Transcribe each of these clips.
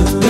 Kā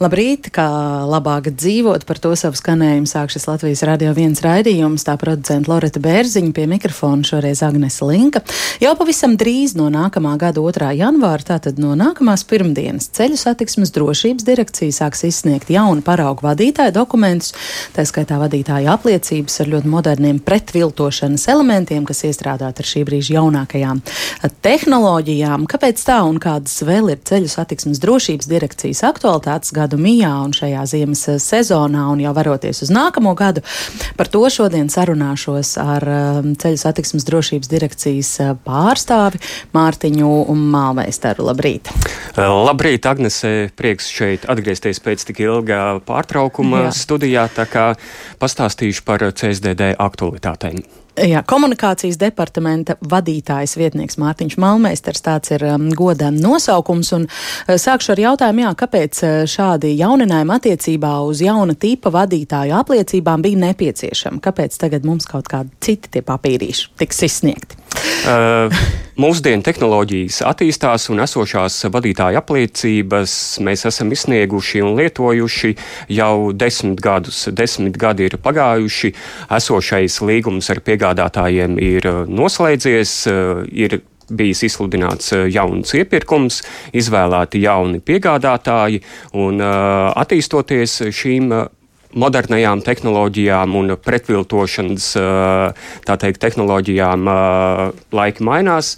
Labrīt, kā labāk dzīvot, par to savu skanējumu sāk šis Latvijas radio viens raidījums, tā producenta Loreta Bērziņa pie mikrofona šoreiz Agnese Linka. Jau pavisam drīz no nākamā gada 2. janvāra, tātad no nākamās pirmdienas, ceļu satiksmes drošības direkcija sāks izsniegt jaunu paraugu vadītāju dokumentus, tā skaitā vadītāju apliecības ar ļoti moderniem pretviltošanas elementiem, kas iestrādāti ar šī brīža jaunākajām tehnoloģijām. Kāpēc tā un kādas vēl ir ceļu satiksmes drošības direkcijas aktualitātes gada? Gadu mijā un šajā ziemas eh, sezonā un jau varoties uz nākamo gadu. Par to šodien sarunāšos ar um, Ceļu satiksmes drošības direkcijas eh, pārstāvi Mārtiņu Mālmeistaru. Labrīt! Eh, labrīt, Agnese! Prieks šeit atgriezties pēc tik ilgā pārtraukuma Jā. studijā, tā kā pastāstīšu par CSDD aktualitātēm. Jā, komunikācijas departamenta vadītājs vietnieks Mārtiņš Malmeisters, tāds ir um, godam nosaukums, un uh, sākšu ar jautājumu, jā, kāpēc uh, šādi jauninājumi attiecībā uz jauna tipa vadītāju apliecībām bija nepieciešami? Kāpēc tagad mums kaut kādi citi tie papīrīši tiks izsniegti? Uh, mūsdienu tehnoloģijas attīstās un esošās vadītāja apliecības mēs esam izsnieguši un lietojuši jau desmit gadus. Desmit gadi ir pagājuši, esošais līgums ar piegādātājiem ir noslēdzies, uh, ir bijis izsludināts uh, jauns iepirkums, izvēlēti jauni piegādātāji un uh, attīstoties šīm modernajām tehnoloģijām un pretviltošanas teikt, tehnoloģijām laika mainās.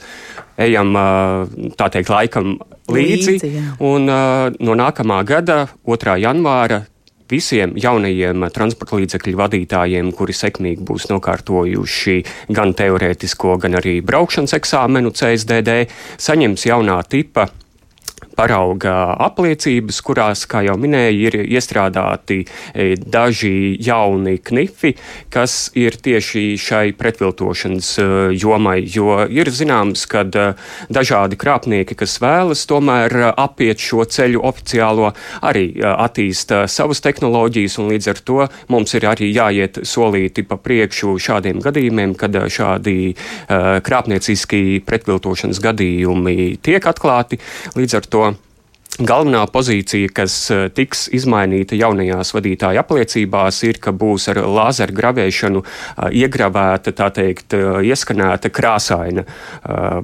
Ejam tā teikt, laikam līdzi. līdzi jā. un no nākamā gada, 2. janvāra, visiem jaunajiem transporta līdzekļu vadītājiem, kuri sekmīgi būs nokārtojuši gan teorētisko, gan arī braukšanas eksāmenu CSDD, saņems jaunā tipa parauga apliecības, kurās, kā jau minēju, ir iestrādāti e, daži jauni knifi, kas ir tieši šai pretviltošanas e, jomai. Jo ir zināms, ka e, dažādi krāpnieki, kas vēlas tomēr apiet šo ceļu oficiālo, arī attīsta savas tehnoloģijas, un līdz ar to mums ir arī jāiet solīti pa priekšu šādiem gadījumiem, kad šādi krāpnieciski pretviltošanas gadījumi tiek atklāti. Līdz ar to Galvenā pozīcija, kas eh, tiks izmainīta jaunajās vadītāja apliecībās, ir, ka būs ar lāzeru gravēšanu eh, iegravēta, tā teikt, eh, ieskanēta krāsaina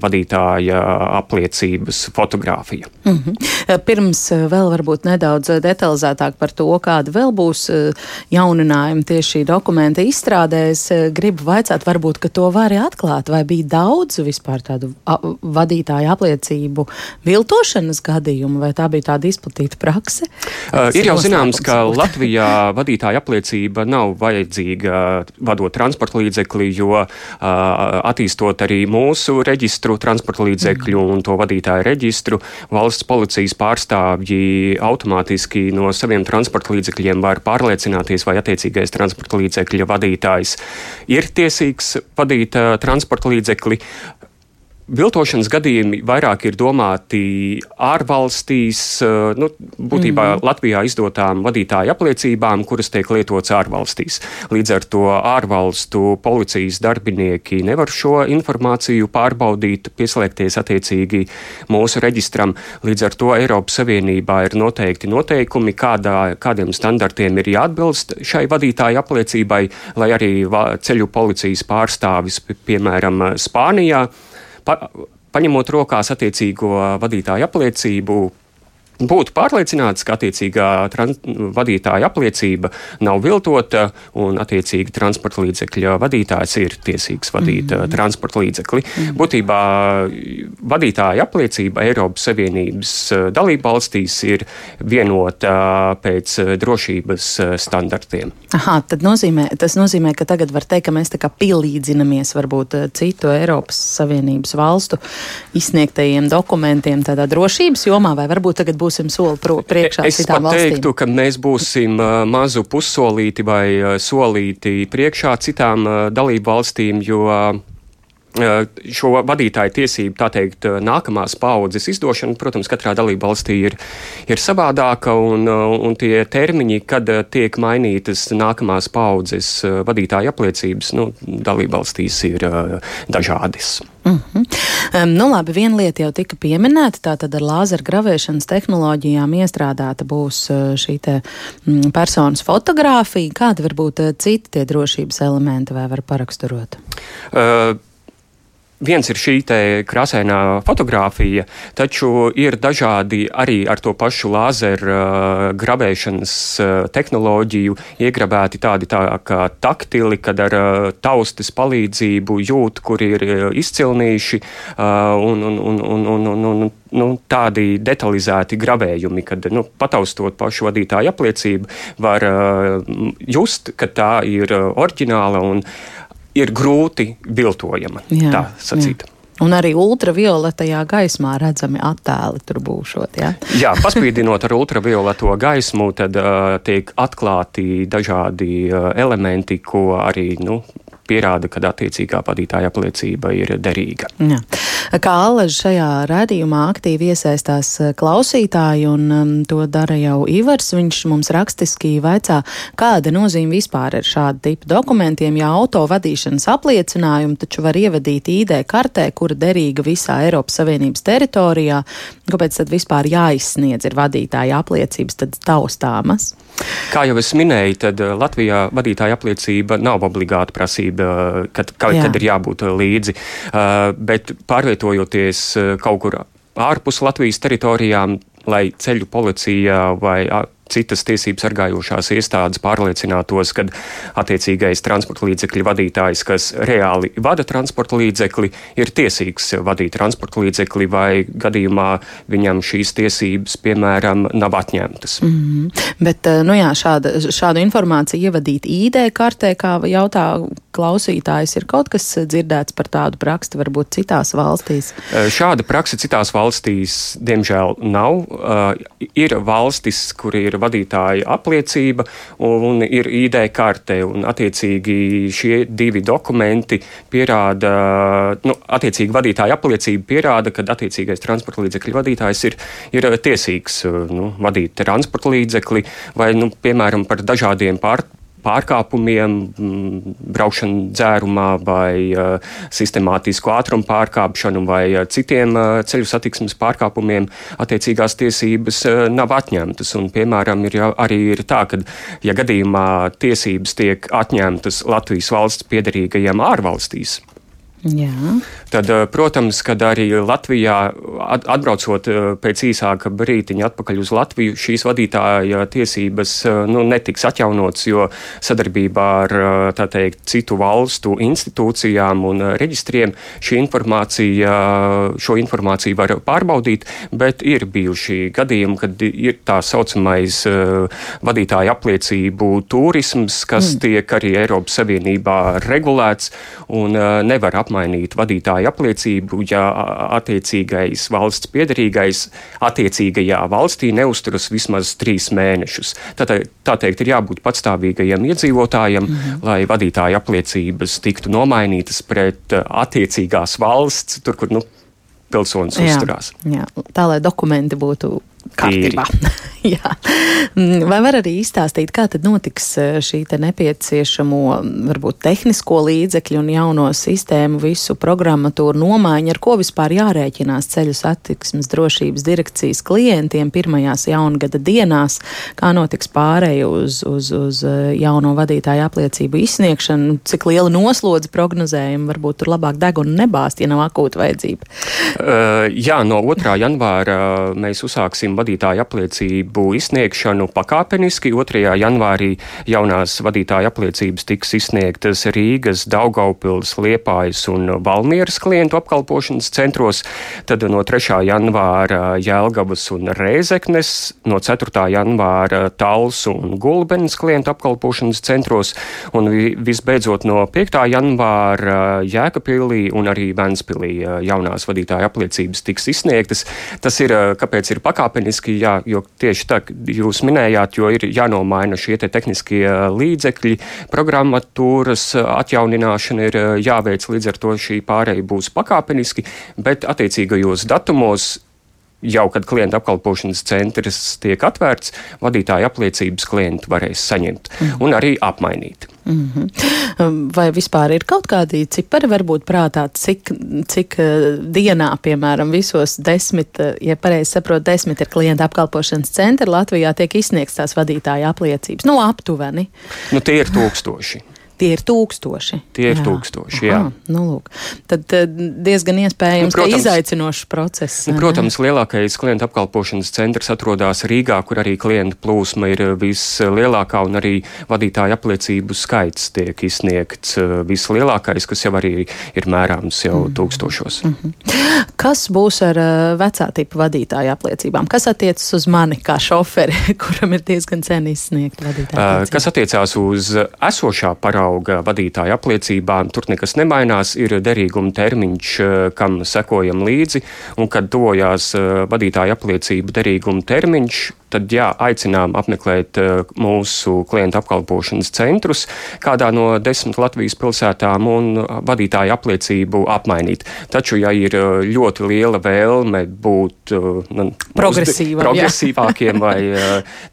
vadītāja apliecības fotografija. Mm -hmm. Pirms vēl varbūt nedaudz detalizētāk par to, kāda vēl būs jauninājuma tieši šī dokumenta izstrādē, es gribu vaicāt, varbūt, ka to var atklāt, vai bija daudz vispār tādu vadītāju apliecību viltošanas gadījumu, vai tā bija tāda izplatīta prakse? Uh, ir jau zināms, ka Latvijā vadītāja apliecība nav vajadzīga vadot transporta līdzekli, jo uh, attīstot arī mūsu reģistru transporta līdzekļu mm. un to vadītāju reģistru, valsts policijas pārstāvji automātiski no saviem transporta līdzekļiem var pārliecināties, vai attiecīgais transporta līdzekļa vadītājs ir tiesīgs vadīt uh, transporta līdzekli. Viltošanas gadījumi vairāk ir domāti ārvalstīs, eh, nu, būtībā mm -hmm. Latvijā izdotām vadītāju apliecībām, kuras tiek lietotas ārvalstīs. Līdz ar to ārvalstu policijas darbinieki nevar šo informāciju pārbaudīt, pieslēgties attiecīgi mūsu reģistram. Līdz ar to Eiropas Savienībā ir noteikti noteikumi, kādā, kādiem standartiem ir jāatbilst šai vadītāju apliecībai, lai arī ceļu policijas pārstāvis, piemēram, Spānijā, pa, paņemot rokās attiecīgo vadītāju apliecību, būtu pārliecināts, ka attiecīgā vadītāja apliecība nav viltota un attiecīgi transporta līdzekļa vadītājs ir tiesīgs vadīt mm -hmm. transporta līdzekli. Mm -hmm. Būtībā vadītāja apliecība Eiropas Savienības uh, dalība valstīs ir vienota pēc uh, drošības standartiem. Aha, nozīmē, tas nozīmē, ka tagad var teikt, ka mēs tā kā pielīdzinamies varbūt citu Eiropas Savienības valstu izsniegtajiem dokumentiem tādā drošības jomā, vai varbūt tagad būs būsim soli priekšā es citām valstīm? Es teiktu, ka mēs būsim uh, mazu pussolīti vai uh, solīti priekšā citām uh, dalību valstīm, jo šo vadītāju tiesību, tā teikt, nākamās paudzes izdošana, protams, katrā dalība valstī ir, ir savādāka, un, un tie termiņi, kad tiek mainītas nākamās paudzes vadītāju apliecības, nu, dalība valstīs ir dažādas. Mm -hmm. um, nu, labi, viena lieta jau tika pieminēta. Tātad ar lāzera gravēšanas tehnoloģijām iestrādāta būs šī te, mm, personas fotografija. Kādi var būt citi tie drošības elementi, vai var paraksturot? Uh, Viens ir šī krāsainā fotografija, taču ir dažādi arī ar to pašu lāzeru uh, grabēšanas uh, tehnoloģiju iegrabēti tādi tā kā taktili, kad ar uh, taustes palīdzību jūt, kur ir uh, izcilnīši uh, un, un, un, un, un, un, un nu, tādi detalizēti grabējumi, kad nu, pataustot pašu vadītāju apliecību, var uh, just, ka tā ir uh, oriģināla un ir grūti viltojama. Jā, tā sacīt. Jā. Un arī ultravioletajā gaismā redzami attēli tur būšot. Ja? Jā, paspīdinot ar ultravioleto gaismu, tad uh, tiek atklāti dažādi uh, elementi, ko arī nu, pierāda, ka attiecīgā padītāja apliecība ir derīga. Jā. Kā Alaž šajā redzījumā aktīvi iesaistās eh, klausītāji, un um, to dara jau Ivars. Viņš mums rakstiski vaicā, kāda nozīme vispār ir šāda tipa dokumentiem, ja auto vadīšanas apliecinājumu taču var ievadīt ID kartē, kura derīga visā Eiropas Savienības teritorijā. Kāpēc tad vispār jāizsniedz ir vadītāja apliecības tad taustāmas? Kā jau es minēju, tad eh, Latvijā vadītāja apliecība nav obligāta prasība, eh, kad, kad, kad ir jābūt līdzi. Bet pārvietojot pārvietojoties eh, kaut kur ārpus Latvijas teritorijām, lai ceļu policija vai citas tiesības sargājošās iestādes pārliecinātos, ka attiecīgais transporta līdzekļa vadītājs, kas reāli vada transporta līdzekli, ir tiesīgs vadīt transporta līdzekli, vai gadījumā viņam šīs tiesības, piemēram, nav atņemtas. Mm -hmm. Bet, eh, nu jā, šāda, šādu informāciju ievadīt ID kartē, kā jautā klausītājs, ir kaut kas dzirdēts par tādu praksi, varbūt citās valstīs? Eh, šāda praksa citās valstīs, diemžēl, nav. Uh, ir valstis, kur ir vadītāja apliecība un ir ID karte. Un, attiecīgi šie divi dokumenti pierāda, nu, attiecīgi vadītāja apliecība pierāda, ka attiecīgais transporta līdzekļu vadītājs ir, ir tiesīgs nu, vadīt transporta līdzekli vai, nu, piemēram, par dažādiem pār, pārkāpumiem, braukšanu dzērumā vai uh, sistemātisku ātrumu pārkāpšanu vai uh, citiem uh, ceļu satiksmes pārkāpumiem attiecīgās tiesības nav atņemtas. Un, piemēram, ir arī ir tā, ka, ja gadījumā tiesības tiek atņemtas Latvijas valsts piedarīgajiem ārvalstīs, Jā. Tad, eh, protams, kad arī Latvijā, atbraucot eh, pēc īsāka brīdiņa atpakaļ uz Latviju, šīs vadītāja tiesības eh, nu, netiks atjaunotas, jo sadarbībā ar teikt, citu valstu institūcijām un reģistriem šī informācija, šo informāciju var pārbaudīt, bet ir bijuši gadījumi, kad ir tā saucamais vadītāja apliecību turisms, kas mm. tiek arī Eiropas Savienībā regulēts un nevar apmainīt apmainīt vadītāju apliecību, ja attiecīgais valsts piedarīgais attiecīgajā valstī neusturas vismaz trīs mēnešus. Tātad, tā teikt, ir jābūt patstāvīgajiem iedzīvotājiem, mm -hmm. lai vadītāju apliecības tiktu nomainītas pret attiecīgās valsts, tur, kur nu, pilsonis jā, uzturās. Jā, tā lai dokumenti būtu kārtībā. Mm, vai var arī izstāstīt, kā tad notiks e, šī te nepieciešamo, varbūt tehnisko līdzekļu un jauno sistēmu, visu programmatūru nomaiņu, ar ko vispār jārēķinās ceļu satiksmes drošības direkcijas klientiem pirmajās jaungada dienās, kā notiks pārēja uz, uz, uz e, jauno vadītāju apliecību izsniegšanu, cik liela noslodze prognozējumi, varbūt tur labāk degunu nebāzt, ja nav akūta vajadzība? Uh, jā, no 2. janvāra mēs uzsāksim vadītāju apliecību izsniegšanu pakāpeniski. 2. janvārī jaunās vadītāju apliecības tiks izsniegtas Rīgas, Daugaupils, Liepājas un Valmieras klientu apkalpošanas centros, tad no 3. janvāra Jēlgavas un Rēzeknes, no 4. janvāra Talsu un Gulbenes klientu apkalpošanas centros, un visbeidzot no 5. janvāra Jēkapilī un arī Ventspilī jaunās vadītāju apliecības tiks izsniegtas. Tas ir, kāpēc ir pakāpeniski, jā, jo tieši tieši tā, jūs minējāt, jo ir jānomaina šie te tehniskie līdzekļi, programmatūras atjaunināšana ir jāveic, līdz ar to šī pārēja būs pakāpeniski, bet attiecīgajos datumos jau kad klienta apkalpošanas centrs tiek atvērts, vadītāja apliecības klienti varēs saņemt mm. un arī apmainīt. Mm -hmm. Vai vispār ir kaut kādi cipari, varbūt prātā, cik, cik uh, dienā, piemēram, visos desmit, uh, ja pareizi saprotu, desmit ir klienta apkalpošanas centri Latvijā tiek izsniegts tās vadītāja apliecības? Nu, aptuveni. Nu, tie ir tūkstoši. Tie ir tūkstoši. Tie ir jā. tūkstoši, jā. Aha, nu, lūk. Tad eh, diezgan iespējams, nu, protams, ka izaicinošs process. Nu, protams, ne? lielākais klienta apkalpošanas centrs atrodas Rīgā, kur arī klienta plūsma ir vislielākā un arī vadītāja apliecību skaits tiek izsniegts eh, vislielākais, kas jau arī ir mērāms jau mm. tūkstošos. Mm -hmm. Kas būs ar eh, vecā tipa vadītāja apliecībām? Kas attiecas uz mani kā šoferi, kuram ir diezgan sen izsniegt vadītāja? Uh, kas attiecās uz esošā parāda? Uzrauga vadītāja apliecībām. Tur nekas nemainās, ir derīguma termiņš, eh, kam sekojam līdzi, un kad tojās eh, vadītāja apliecību derīguma termiņš, tad jā, aicinām apmeklēt uh, mūsu klientu apkalpošanas centrus kādā no desmit Latvijas pilsētām un vadītāju apliecību apmainīt. Taču, ja ir uh, ļoti liela vēlme būt uh, progresīvākiem vai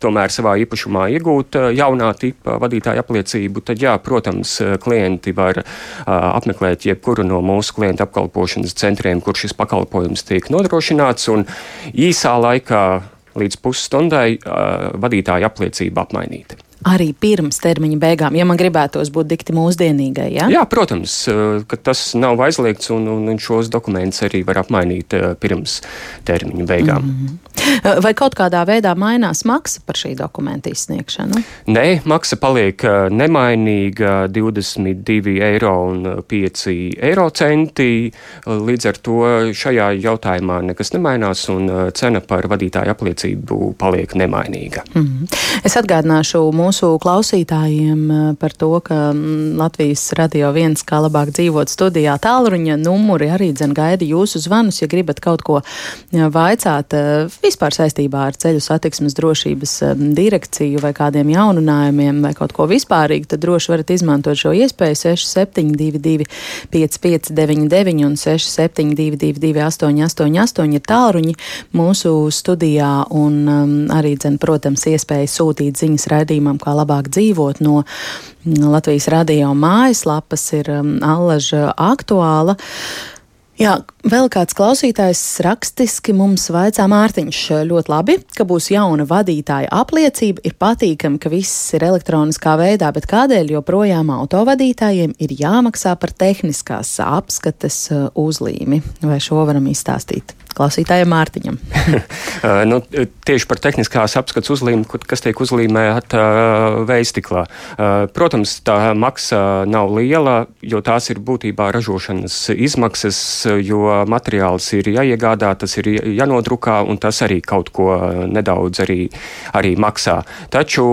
tomēr savā īpašumā iegūt jaunā tipa vadītāju apliecību, tad, jā, protams, klienti var apmeklēt jebkuru no mūsu klientu apkalpošanas centriem, kur šis pakalpojums tiek nodrošināts un īsā laikā līdz pusstundai vadītāja apliecība apmainīta arī pirms termiņa beigām, ja man gribētos būt dikti mūsdienīgai. Ja? Jā, protams, ka tas nav aizliegts, un, un šos dokumentus arī var apmainīt pirms termiņa beigām. Mm -hmm. Vai kaut kādā veidā mainās maksa par šī dokumenta izsniegšanu? Nē, maksa paliek nemainīga 22 eiro un 5 eiro centi. Līdz ar to šajā jautājumā nekas nemainās, un cena par vadītāju apliecību paliek nemainīga. Mm -hmm. Es atgādināšu mūsu mūsu klausītājiem eh, par to, ka mm, Latvijas radio viens kā labāk dzīvot studijā tālruņa numuri arī dzen gaida jūsu zvanus, ja gribat kaut ko vaicāt eh, vispār saistībā ar ceļu satiksmes drošības eh, direkciju vai kādiem jaununājumiem vai kaut ko vispārīgi, tad droši varat izmantot šo iespēju 6722 5599 un 6722 888 ir tālruņi mūsu studijā un um, arī, dzen, protams, iespēja sūtīt ziņas raidījumam kā labāk dzīvot no mm, Latvijas radio mājaslapas ir um, allaža aktuāla. Jā, vēl kāds klausītājs rakstiski mums vaicā Mārtiņš ļoti labi, ka būs jauna vadītāja apliecība. Ir patīkami, ka viss ir elektroniskā veidā, bet kādēļ joprojām autovadītājiem ir jāmaksā par tehniskās apskates uh, uzlīmi? Vai šo varam izstāstīt? Klausītājiem Mārtiņam. Uh, nu, tieši par tehniskās apskats uzlīmi, kas tiek uzlīmēta uh, veistiklā. Uh, protams, tā maksa nav liela, jo tās ir būtībā ražošanas izmaksas, jo materiāls ir jāiegādā, tas ir jānodrukā, un tas arī kaut ko nedaudz arī, arī maksā. Taču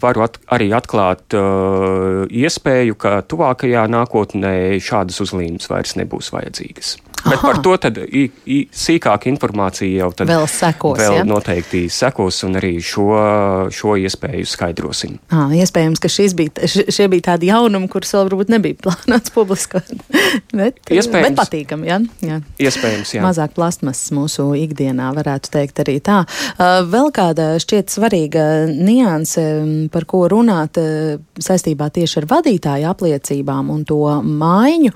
varu at, arī atklāt uh, iespēju, ka tuvākajā nākotnē šādas uzlīmes vairs nebūs vajadzīgas. Bet par to tad i, i, sīkāka informācija jau vēl sekos. Vēl ja? noteikti sekos, un arī šo, šo iespēju skaidrosim. À, iespējams, ka bija, šie bija tādi jaunumi, kurus vēl varbūt nebija plānots publiskot. bet, iespējams, bet patīkami, ja? jā. Iespējams, jā. Mazāk plastmasas mūsu ikdienā varētu teikt arī tā. Vēl kāda šķiet svarīga nianse, par ko runāt saistībā tieši ar vadītāju apliecībām un to maiņu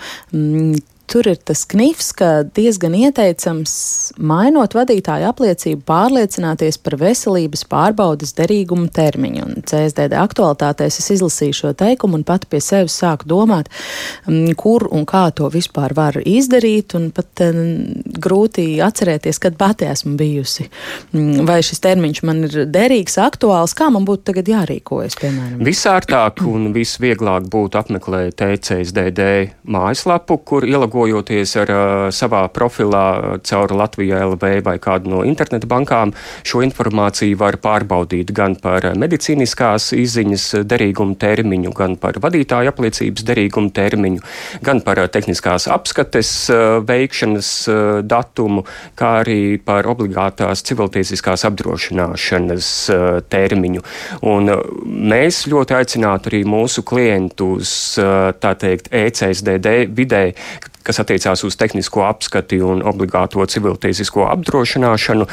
tur ir tas knifs, ka diezgan ieteicams, mainot vadītāju apliecību, pārliecināties par veselības pārbaudas derīgumu termiņu. Un CSDD aktualitātēs es izlasīju šo teikumu un pat pie sevis sāku domāt, mm, kur un kā to vispār var izdarīt, un pat mm, grūti atcerēties, kad pati esmu bijusi. Mm, vai šis termiņš man ir derīgs, aktuāls, kā man būtu tagad jārīkojas, piemēram? Visārtāk un visvieglāk būtu apmeklēt TCSDD mājaslapu, kur ielūgt aplogojoties ar savā profilā caur Latviju LV vai kādu no interneta bankām, šo informāciju var pārbaudīt gan par medicīniskās izziņas derīgumu termiņu, gan par vadītāju apliecības derīgumu termiņu, gan par tehniskās apskates veikšanas datumu, kā arī par obligātās civiltiesiskās apdrošināšanas termiņu. Un mēs ļoti aicinātu arī mūsu klientus, tā teikt, ECSDD vidē, kas attiecās uz tehnisko apskati un obligāto civiltiesisko apdrošināšanu,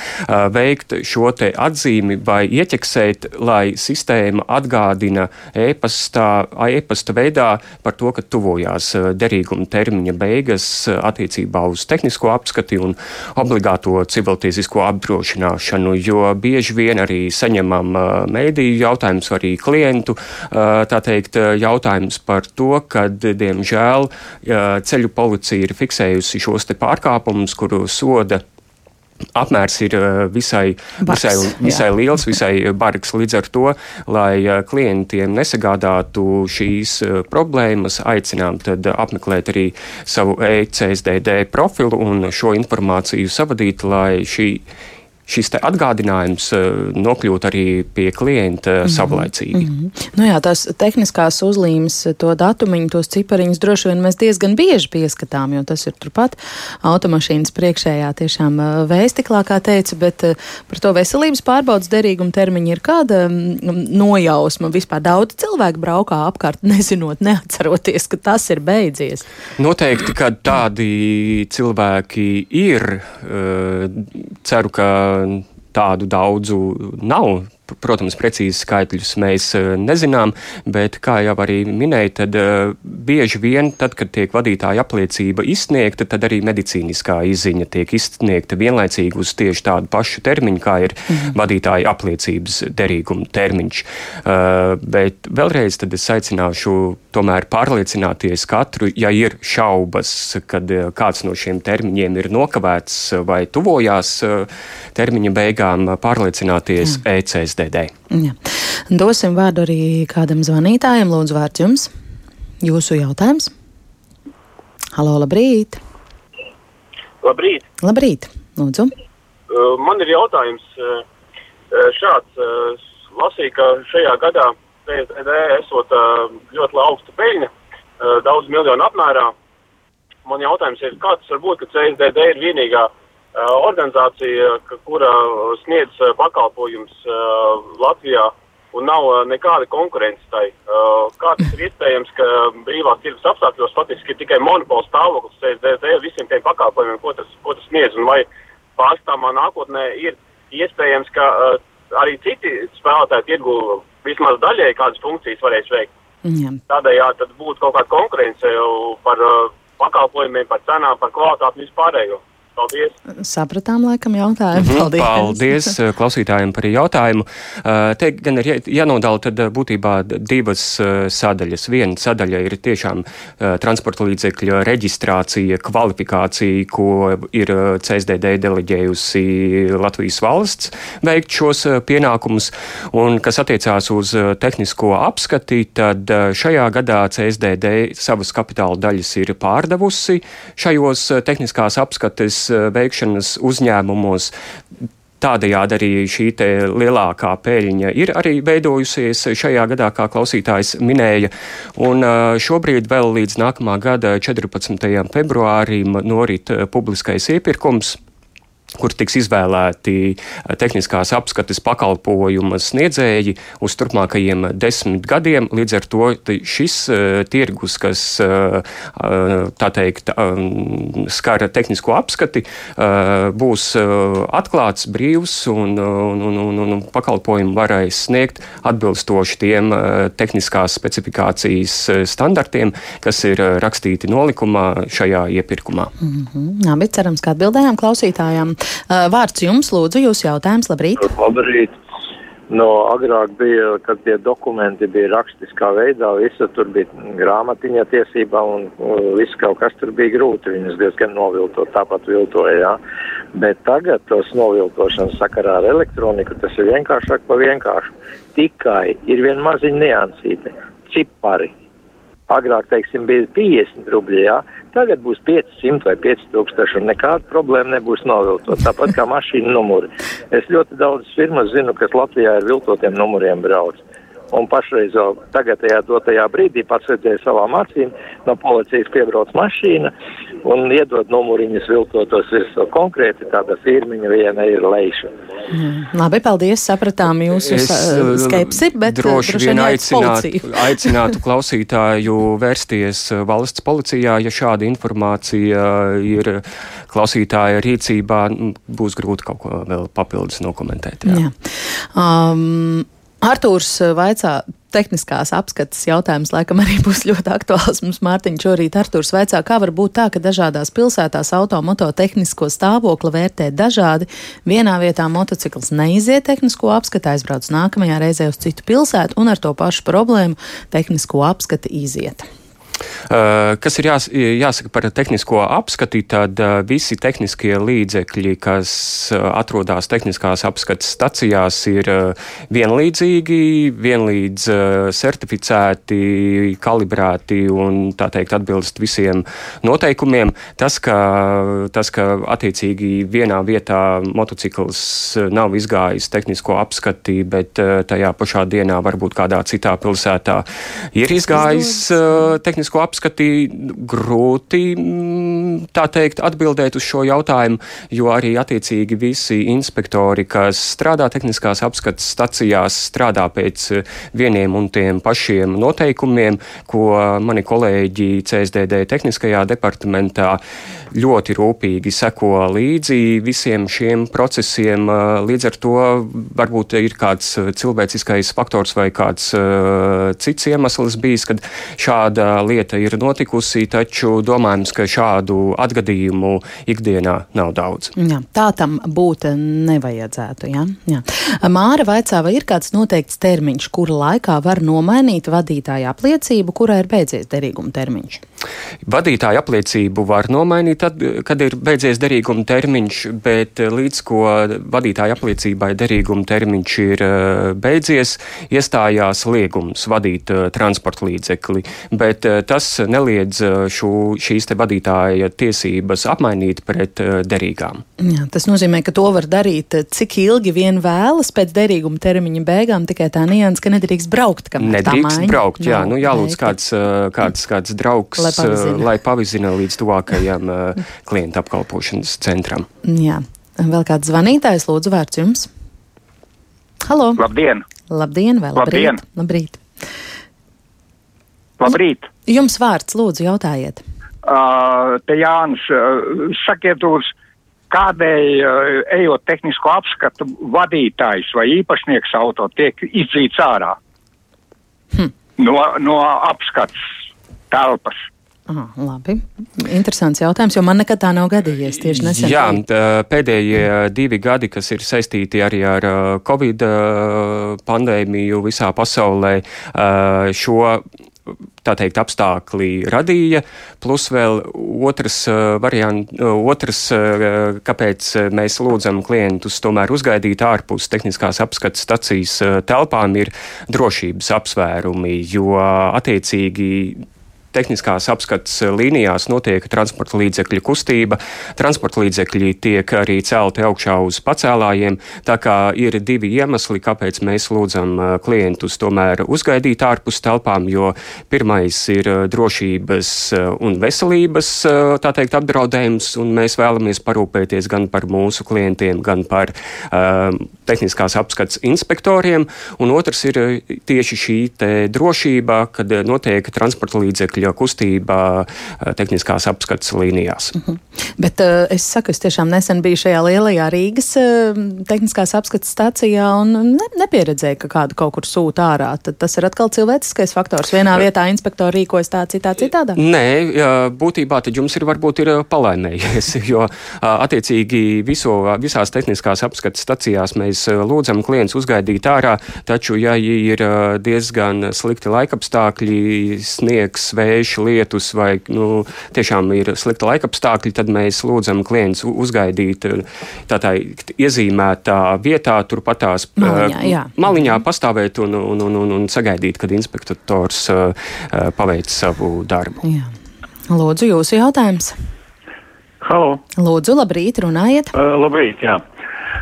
veikt šo te atzīmi vai ieķeksēt, lai sistēma atgādina e-pastā, e-pasta veidā par to, ka tuvojās derīguma termiņa beigas attiecībā uz tehnisko apskati un obligāto civiltiesisko apdrošināšanu, jo bieži vien arī saņemam mēdīju jautājumus, arī klientu, teikt, jautājums par to, ka, diemžēl, ceļu policija policija ir fiksējusi šos pārkāpumus, kuru soda apmērs ir uh, visai, bargs, visai, visai liels, visai bargs. Līdz ar to, lai uh, klientiem nesagādātu šīs uh, problēmas, aicinām apmeklēt arī savu ECSDD profilu un šo informāciju savadīt, lai šī šis atgādinājums eh, nokļūt arī pie klienta mm -hmm. savlaicīgi. Mm -hmm. nu jā, tās tehniskās uzlīmes, to datumiņu, tos cipariņus droši vien mēs diezgan bieži pieskatām, jo tas ir turpat automašīnas priekšējā tiešām eh, vēstiklā, kā teicu, bet eh, par to veselības pārbaudas derīgumu termiņu ir kāda mm, nojausma. Vispār daudz cilvēku braukā apkārt, nezinot, neatceroties, ka tas ir beidzies. Noteikti, ka tādi cilvēki ir. Ceru, ka tādu daudzu nav Protams, precīzi skaitļus mēs eh, nezinām, bet, kā jau arī minēju, tad eh, bieži vien, tad, kad tiek vadītāja apliecība izsniegta, tad arī medicīniskā izziņa tiek izsniegta vienlaicīgi uz tieši tādu pašu termiņu, kā ir mhm. vadītāja apliecības derīguma termiņš. Uh, bet vēlreiz tad es aicināšu tomēr pārliecināties katru, ja ir šaubas, kad kāds no šiem termiņiem ir nokavēts vai tuvojās termiņa beigām, pārliecināties mm. ECSD SDD. Ja. Dosim vārdu arī kādam zvanītājam. Lūdzu, vārds jums. Jūsu jautājums. Halo, labrīt! Labrīt! Labrīt! Lūdzu! Uh, man ir jautājums uh, uh, šāds. Lasīju, ka šajā gadā PSDD esot ļoti augsta peļņa, daudz miljonu apmērā. Man jautājums ir, kāds var būt, ka CSDD ir vienīgā uh, organizācija, kura sniedz eh, pakalpojums eh, Latvijā un nav nekāda konkurence tai. Kā tas ir iespējams, ka brīvās tirgus apstākļos faktiski ir tikai monopola stāvoklis CSDD visiem tiem pakalpojumiem, ko tas, ko tas sniedz, un vai pārstāvā nākotnē ir iespējams, ka arī citi spēlētāji tirgu vismaz daļēji kādas funkcijas varēs veikt. Jā. Tādējādi būtu kaut kāda konkurence par pakalpojumiem, par cenām, par kvalitāti vispārējo. Paldies! Sapratām, laikam, jautājumu. Mhm, paldies! Paldies eh, klausītājiem par jautājumu. Eh, te gan ir jānodala tad eh, būtībā divas sadaļas. Viena sadaļa ir tiešām transporta līdzekļa reģistrācija, kvalifikācija, ko ir CSDD deleģējusi Latvijas valsts veikt šos pienākumus. Un kas attiecās uz tehnisko apskati, tad šajā gadā CSDD savas kapitāla daļas ir pārdevusi šajos tehniskās apskates Eh, veikšanas uzņēmumos. Tādējādi arī šī lielākā peļņa ir arī veidojusies šajā gadā, kā klausītājs minēja. Un eh, šobrīd vēl līdz nākamā gada 14. februārim norit eh, publiskais iepirkums kur tiks izvēlēti eh, tehniskās apskates pakalpojumu sniedzēji uz turpmākajiem desmit gadiem. Līdz ar to šis uh, tirgus, kas uh, tā teikt um, skar tehnisko apskati, uh, būs uh, atklāts, brīvs un, un, un, un, un pakalpojumu varēs sniegt atbilstoši tiem uh, tehniskās specifikācijas standartiem, kas ir rakstīti nolikumā šajā iepirkumā. Mm -hmm. Labi, cerams, ka atbildējām klausītājām. Vārds jums, lūdzu, jūs jautājums. Labrīt! Labrīt! No agrāk bija, kad tie dokumenti bija rakstiskā veidā, visa tur bija grāmatiņa tiesībā un viss kaut kas tur bija grūti. Viņas diezgan noviltot, tāpat viltoja, jā. Bet tagad tos noviltošanas sakarā ar elektroniku tas ir vienkāršāk pa vienkāršu. Tikai ir vien maziņa niansīte - cipari agrāk, teiksim, bija 50 rubļi, jā, tagad būs 500 vai 5000 un nekāda problēma nebūs noviltot, tāpat kā mašīna numuri. Es ļoti daudz firmas zinu, kas Latvijā ar viltotiem numuriem brauc un pašreiz jau tagadējā dotajā brīdī pats redzēja savām acīm, no policijas piebrauc mašīna un iedod numuriņus viltotos virsū. Konkrēti tāda firmiņa viena ir leiša. Mm, labi, paldies, sapratām jūsu es, uh, skepsi, bet uh, droši vien aicināt, aicinātu klausītāju vērsties uh, valsts policijā, ja šāda informācija ir klausītāja rīcībā, būs grūti kaut ko vēl papildus nokomentēt. Jā. Jā. Um, Artūrs eh, vaicā, tehniskās apskates jautājums laikam arī būs ļoti aktuāls mums Mārtiņš šorīt. Artūrs vaicā, kā var būt tā, ka dažādās pilsētās automoto tehnisko stāvokli vērtē dažādi. Vienā vietā motocikls neiziet tehnisko apskati, aizbrauc nākamajā reizē uz citu pilsētu un ar to pašu problēmu tehnisko apskati iziet. Eh, kas ir jās, jāsaka par tehnisko apskati, tad eh, visi tehniskie līdzekļi, kas eh, atrodas tehniskās apskates stacijās, ir vienlīdzīgi, vienlīdz certificēti, kalibrēti un tā teikt atbilst visiem noteikumiem. Tas, ka, tas, ka attiecīgi vienā vietā motocikls nav izgājis tehnisko apskati, bet tajā pašā dienā varbūt kādā citā pilsētā ir izgājis tehnisko tehnisko apskati grūti mm, tā teikt atbildēt uz šo jautājumu, jo arī attiecīgi visi inspektori, kas strādā tehniskās apskates stacijās, strādā pēc eh, vieniem un tiem pašiem noteikumiem, ko mani kolēģi CSDD tehniskajā departamentā ļoti rūpīgi seko līdzi visiem šiem procesiem. Eh, līdz ar to varbūt ir kāds cilvēciskais faktors vai kāds uh, cits iemesls bijis, kad šāda lieta ir notikusi, taču domājams, ka šādu atgadījumu ikdienā nav daudz. Jā, tā tam būt nevajadzētu. Jā? Jā. Māra vaicā, vai ir kāds noteikts termiņš, kura laikā var nomainīt vadītāja apliecību, kurā ir beidzies derīguma termiņš? Vadītāja apliecību var nomainīt, tad, kad ir beidzies derīguma termiņš, bet līdz ko vadītāja apliecībai derīguma termiņš ir eh, beidzies, iestājās liegums vadīt eh, transporta līdzekli. Bet eh, tas neliedz šo, šīs te vadītāja tiesības apmainīt pret derīgām. Jā, tas nozīmē, ka to var darīt cik ilgi vien vēlas pēc derīguma termiņa beigām, tikai tā nianses, ka nedrīkst braukt. Nedrīkst braukt, jā, nu jālūdz kāds, kāds, kāds draugs lai pavizina, lai pavizina līdz tuvākajam klienta apkalpošanas centram. Jā, vēl kāds zvanītājs, lūdzu, vārds jums. Halo! Labdien! Labdien, vēl Labdien. labrīt! Labrīt! Labrīt. Jums vārds, lūdzu, jautājiet. Uh, te Jānis, uh, sakiet uz, kādēļ, uh, ejot tehnisko apskatu, vadītājs vai īpašnieks auto tiek izdzīts ārā hm. no, no apskats telpas. Aha, labi. Interesants jautājums, jo man nekad tā nav gadījies tieši nesen. Jā, pēdējie divi gadi, kas ir saistīti arī ar Covid pandēmiju visā pasaulē, šo tā teikt, apstākļi radīja, plus vēl otrs variants, otrs, kāpēc mēs lūdzam klientus tomēr uzgaidīt ārpus tehniskās apskates stacijas telpām, ir drošības apsvērumi, jo attiecīgi tehniskās apskates līnijās notiek transporta līdzekļu kustība. Transporta līdzekļi tiek arī celti augšā uz pacēlājiem. Tā kā ir divi iemesli, kāpēc mēs lūdzam uh, klientus tomēr uzgaidīt ārpus telpām, jo pirmais ir uh, drošības un veselības teikt, apdraudējums, un mēs vēlamies parūpēties gan par mūsu klientiem, gan par um, tehniskās apskates inspektoriem. Un otrs ir tieši šī drošība, kad notiek transporta līdzekļu līdzekļu kustībā eh, tehniskās apskates līnijās. Mhm. Bet uh, es saku, es tiešām nesen biju šajā lielajā Rīgas uh, tehniskās apskates stācijā un ne, nepieredzēju, ka kādu kaut kur sūta ārā. Tad tas ir atkal cilvēciskais faktors. Vienā vietā inspektori rīkojas tā, citā citādā. Nē, būtībā tad jums ir varbūt ir palaimējies, jo attiecīgi viso, visās tehniskās apskates stacijās mēs lūdzam klients uzgaidīt ārā, taču, ja ir diezgan slikti laikapstākļi, sniegs, vējš, lietus vai nu, tiešām ir slikta laikapstākļi, tad mēs mēs lūdzam klientus uzgaidīt tā teikt iezīmētā vietā, turpatās Maliņā, jā. maliņā pastāvēt un, un, un, un, un sagaidīt, kad inspektors paveic savu darbu. Jā. Lūdzu, jūsu jautājums. Halo. Lūdzu, labrīt, runājiet. Uh, labrīt, jā.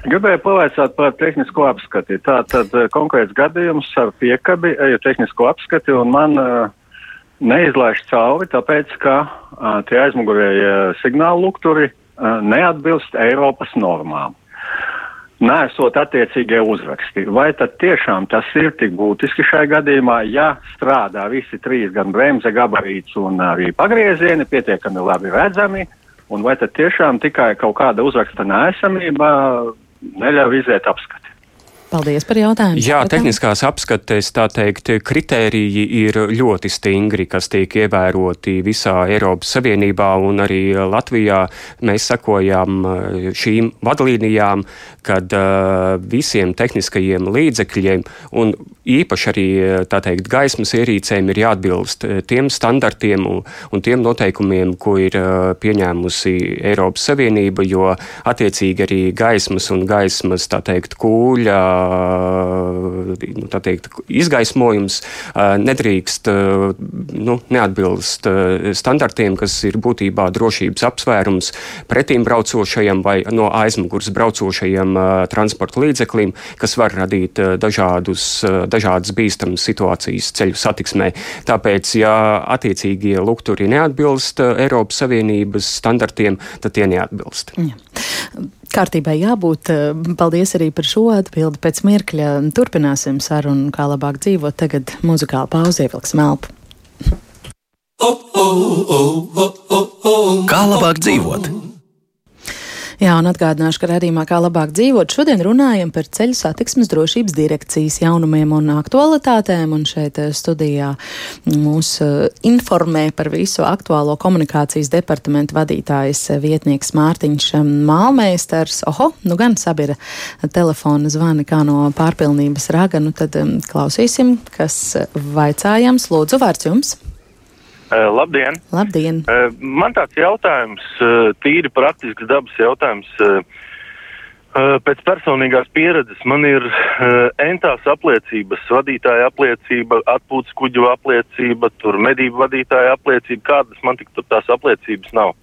Gribēju pavaicāt par tehnisko apskati. Tā tad uh, konkrēts gadījums ar piekabi, eju tehnisko apskati un man uh, neizlaiž cauri, tāpēc, ka uh, tie aizmugurēji uh, signālu lukturi uh, neatbilst Eiropas normām. Nesot attiecīgie uzraksti. Vai tad tiešām tas ir tik būtiski šajā gadījumā, ja strādā visi trīs, gan bremze, gabarīts un arī pagriezieni, pietiekami labi redzami, Un vai tad tiešām tikai kaut kāda uzraksta nēsamība neļauj iziet apskati? Paldies par jautājumu. Jā, tehniskās apskates, tā teikt, kritēriji ir ļoti stingri, kas tiek ievēroti visā Eiropas Savienībā un arī Latvijā. Mēs sakojam eh, šīm vadlīnijām, kad uh, visiem tehniskajiem līdzekļiem un īpaši arī, eh, tā teikt, gaismas ierīcēm ir jāatbilst tiem standartiem un, tiem noteikumiem, ko ir pieņēmusi Eiropas Savienība, jo attiecīgi arī gaismas un gaismas, tā teikt, kūļa nu, teikt, izgaismojums nedrīkst nu, neatbilst standartiem, kas ir būtībā drošības apsvērums pretīm braucošajam vai no aizmugures braucošajam transporta līdzeklim, kas var radīt dažādus, dažādas bīstamas situācijas ceļu satiksmē. Tāpēc, ja attiecīgie lukturi neatbilst Eiropas Savienības standartiem, tad tie neatbilst. Jā. Kārtībai jābūt. Eh, paldies arī par šo atbildi. Pēc mirkļa turpināsim sarunu, kā labāk dzīvot. Tagad muzikāla pauze ievilksim elpu. Kā labāk dzīvot? Jā, un atgādināšu, ka redzījumā, kā labāk dzīvot, šodien runājam par ceļu satiksmes drošības direkcijas jaunumiem un aktualitātēm. Un šeit eh, studijā mūs eh, informē par visu aktuālo komunikācijas departamentu vadītājs eh, vietnieks Mārtiņš Mālmeistars. Oho, nu gan sabira telefona zvani kā no pārpilnības raga. Nu tad klausīsim, kas vaicājams. Lūdzu, vārds jums! Uh, labdien! Labdien. Uh, man tāds jautājums, uh, tīri praktisks dabas jautājums. Pēc personīgās pieredzes man ir entās apliecības, vadītāja apliecība, atpūtas kuģu apliecība, tur medību vadītāja apliecība, kādas man tik tur tās apliecības nav.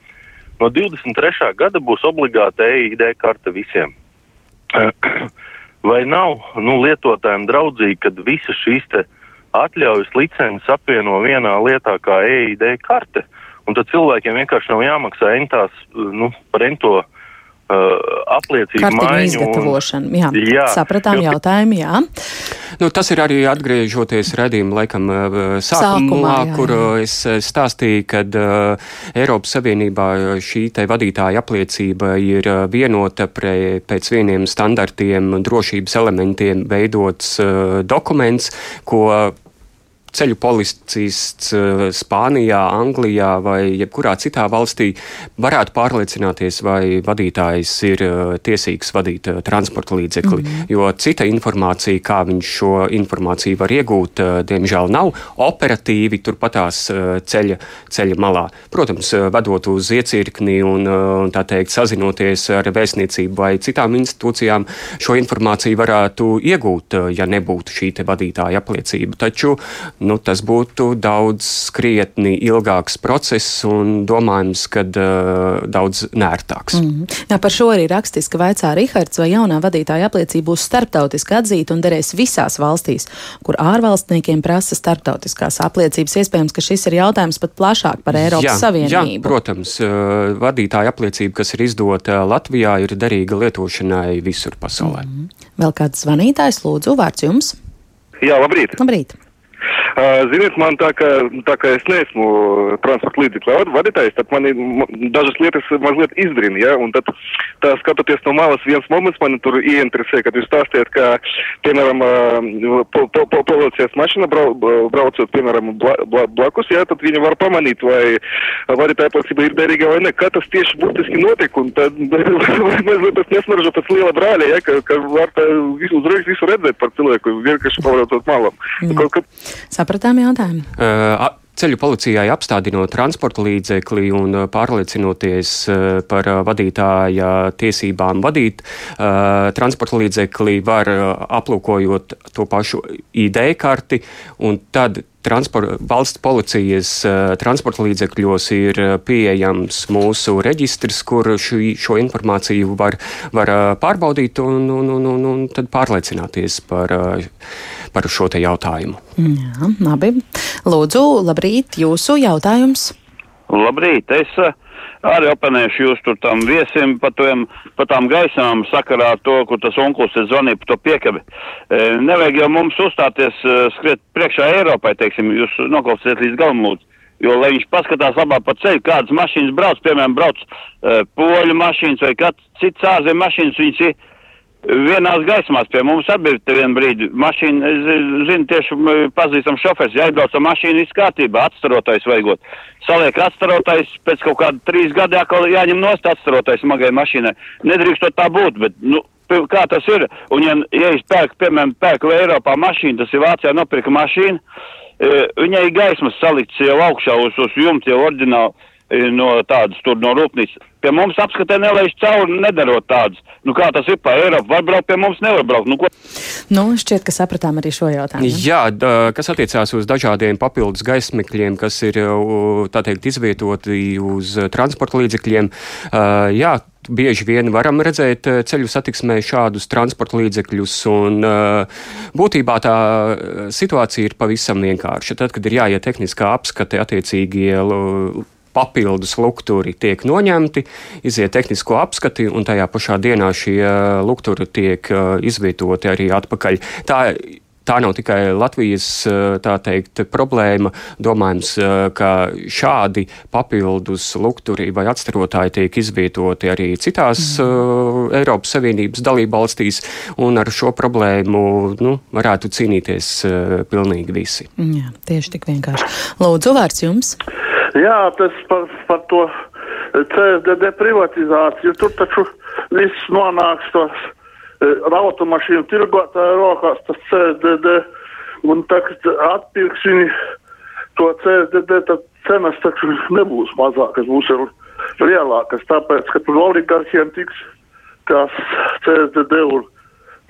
No 23. gada būs obligāta EID karte visiem. Vai nav nu, lietotājiem draudzīgi, kad visas šīs te uh, atļaujas licences apvieno vienā lietā kā EID karte, un tad cilvēkiem vienkārši nav jāmaksā entās, nu, par ento uh, apliecību maiņu. izgatavošanu. Jā, jā, sapratām jo, jautājumu, jā. Nu, tas ir arī atgriežoties redzījuma laikam uh, sākumā, Sākumā jā, kur jā. Uh, es stāstīju, ka uh, Eiropas Savienībā šī te vadītāja apliecība ir vienota pre, pēc vieniem standartiem, drošības elementiem veidots uh, dokuments, ko ceļu policists eh, Spānijā, Anglijā vai jebkurā citā valstī varētu pārliecināties, vai vadītājs ir eh, tiesīgs vadīt eh, transporta līdzekli. Mm -hmm. Jo cita informācija, kā viņš šo informāciju var iegūt, diemžēl nav operatīvi turpatās ceļa, ceļa malā. Protams, vedot uz iecirkni un tā teikt sazinoties ar vēstniecību vai citām institūcijām, šo informāciju varētu iegūt, ja nebūtu šī vadītāja apliecība. Taču nu, tas būtu daudz krietni ilgāks process un domājams, ka uh, daudz nērtāks. Mm -hmm. Jā, par šo arī rakstiski vaicā Rihards, vai jaunā vadītāja apliecība būs starptautiski atzīta un derēs visās valstīs, kur ārvalstniekiem prasa starptautiskās apliecības. Iespējams, ka šis ir jautājums pat plašāk par Eiropas jā, Savienību. Jā, protams, uh, vadītāja apliecība, kas ir izdota Latvijā, ir derīga lietošanai visur pasaulē. Mm -hmm. Vēl kāds zvanītājs, lūdzu, vārds jums? Jā, labrīt! Labrīt! Ziniet, man tā kā, tā kā es neesmu transporta līdzekļu vadītājs, tad man dažas lietas mazliet izbrīna, ja, un tad tā skatoties no malas, viens moments man tur ieinteresē, kad jūs stāstījat, ka, piemēram, po, po, po, policijas mašīna brau, braucot, piemēram, bla, bla, blakus, ja, tad viņi var pamanīt, vai vadītāja pacība ir derīga vai ne, kā tas tieši būtiski notiek, un tad mazliet tas nesmaržo pēc liela brāļa, ja, ka, ka var tā uzreiz visu redzēt par cilvēku, vienkārši pavarot malam. Mm. Kaut, ka... Sapratām jautājumu? Uh, ceļu policijai apstādinot transporta līdzekli un pārliecinoties par vadītāja tiesībām vadīt transporta līdzekli, var aplūkojot to pašu ID karti un tad transport, valsts policijas uh, transporta līdzekļos ir pieejams mūsu reģistrs, kur šī, šo informāciju var, var uh, pārbaudīt un, un, un, un, un tad pārliecināties par, uh, par šo te jautājumu. Jā, labi. Lūdzu, labrīt, jūsu jautājums. Labrīt, es uh, arī oponēšu jūs tur tam viesim par, tiem, par tām gaisām sakarā ar to, kur tas onkurs ir zvanīja par to piekabi. E, nevajag jau mums uzstāties e, skriet priekšā Eiropai, teiksim, jūs noklausieties līdz galam lūdzu. Jo, lai viņš paskatās labāk pa ceļu, kādas mašīnas brauc, piemēram, brauc uh, poļu mašīnas vai kāds cits ārzemju mašīnas, viņas ir vienās gaismās pie mums bija vienu brīdi. Mašīna, zinu, tieši pazīstam šofers, ja aizbrauc ar mašīnu, viss kārtībā, atstarotais vajagot. Saliek atstarotais, pēc kaut kāda trīs gadi atkal jāņem nost atstarotais smagai mašīnai. Nedrīkst tā būt, bet, nu, kā tas ir, un ja, ja es pērku, piemēram, pērku Eiropā mašīnu, tas ir Vācijā nopirka mašīnu, e, viņai gaismas salikts jau augšā uz, uz jumta, jau oriģināli no tādas tur no rūpnīcas Pie mums apskatē nelaiž cauri, nedarot tādus. Nu, kā tas ir pa Eiropu? Var braukt pie mums, nevar braukt. Nu, ko? nu, šķiet, ka sapratām arī šo jautājumu. Jā, da, kas attiecās uz dažādiem papildus gaismekļiem, kas ir, tā teikt, izvietoti uz transporta līdzekļiem. Uh, jā, bieži vien varam redzēt ceļu satiksmē šādus transporta līdzekļus, un būtībā tā situācija ir pavisam vienkārša. Tad, kad ir jāiet tehniskā apskate attiecīgie papildus lukturi tiek noņemti, iziet tehnisko apskati, un tajā pašā dienā šie lukturi tiek uh, izvietoti arī atpakaļ. Tā tā nav tikai Latvijas uh, teikt, problēma. Domājams, ka šādi papildus lukturi vai atstarotāji tiek izvietoti arī citās mm. Eiropas Savienības dalībvalstīs, un ar šo problēmu nu, varētu cīnīties pilnīgi visi. Jā, tieši tik vienkārši. Lūdzu, vārds jums! Jā, tas par, par to CSDD privatizāciju. Tur taču viss nonāks tos e, automašīnu tirgotāju rokās, tas CSDD. Un tagad atpirks viņi to CSDD, tad cenas taču nebūs mazākas, būs lielākas. Tāpēc, ka tur oligarhiem tiks tās CSDD un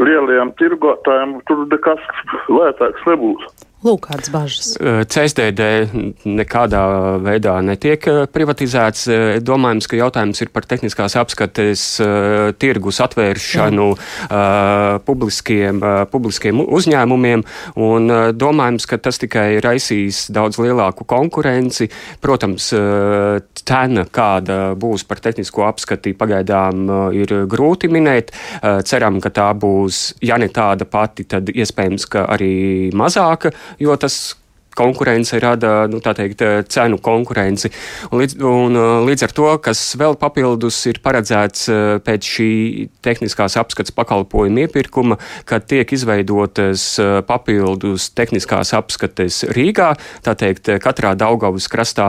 lielajiem tirgotājiem, tur nekas lētāks nebūs. Lūk, kādas bažas. CSDD nekādā veidā netiek privatizēts. Domājams, ka jautājums ir par tehniskās apskates tirgus atvēršanu uh, publiskiem, publiskiem uzņēmumiem, un domājams, ka tas tikai raisīs daudz lielāku konkurenci. Protams, cena, kāda būs par tehnisko apskati, pagaidām ir grūti minēt. Ceram, ka tā būs, ja ne tāda pati, tad iespējams, ka arī mazāka jo tas konkurence rada nu, teikt, cenu konkurenci. Un līdz, un, uh, līdz ar to, kas vēl papildus ir paredzēts uh, pēc šī tehniskās apskates pakalpojuma iepirkuma, kad tiek izveidotas papildus tehniskās apskates Rīgā, tā teikt, katrā Daugavas krastā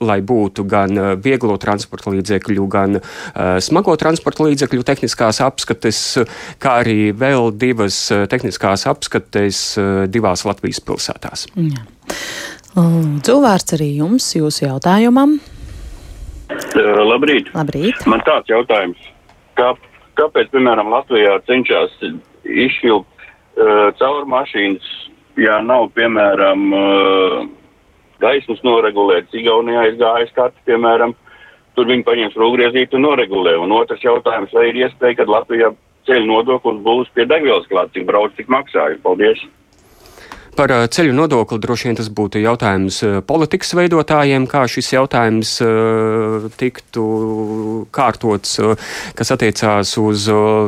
lai būtu gan eh, vieglo transporta līdzekļu, gan uh, smago transporta līdzekļu tehniskās apskates, kā arī vēl divas eh, tehniskās apskates uh, divās Latvijas pilsētās. Jā. Lūdzu, vārds arī jums, jūsu jautājumam. Uh, labrīt. Labrīt. Man tāds jautājums. Kā, kāpēc, piemēram, Latvijā cenšas izšķilt uh, caur mašīnas, ja nav, piemēram, uh, gaismas noregulēt. Igaunijā izgājas kāds, piemēram, tur viņi paņems rūgriezīti un noregulē. Un otrs jautājums, vai ir iespēja, ka Latvijā ceļu nodoklis būs pie degvielas klāts, cik brauc, cik maksāju. Paldies! Par uh, ceļu nodokli droši vien tas būtu jautājums uh, politikas veidotājiem, kā šis jautājums uh, tiktu kārtots, kas attiecās uz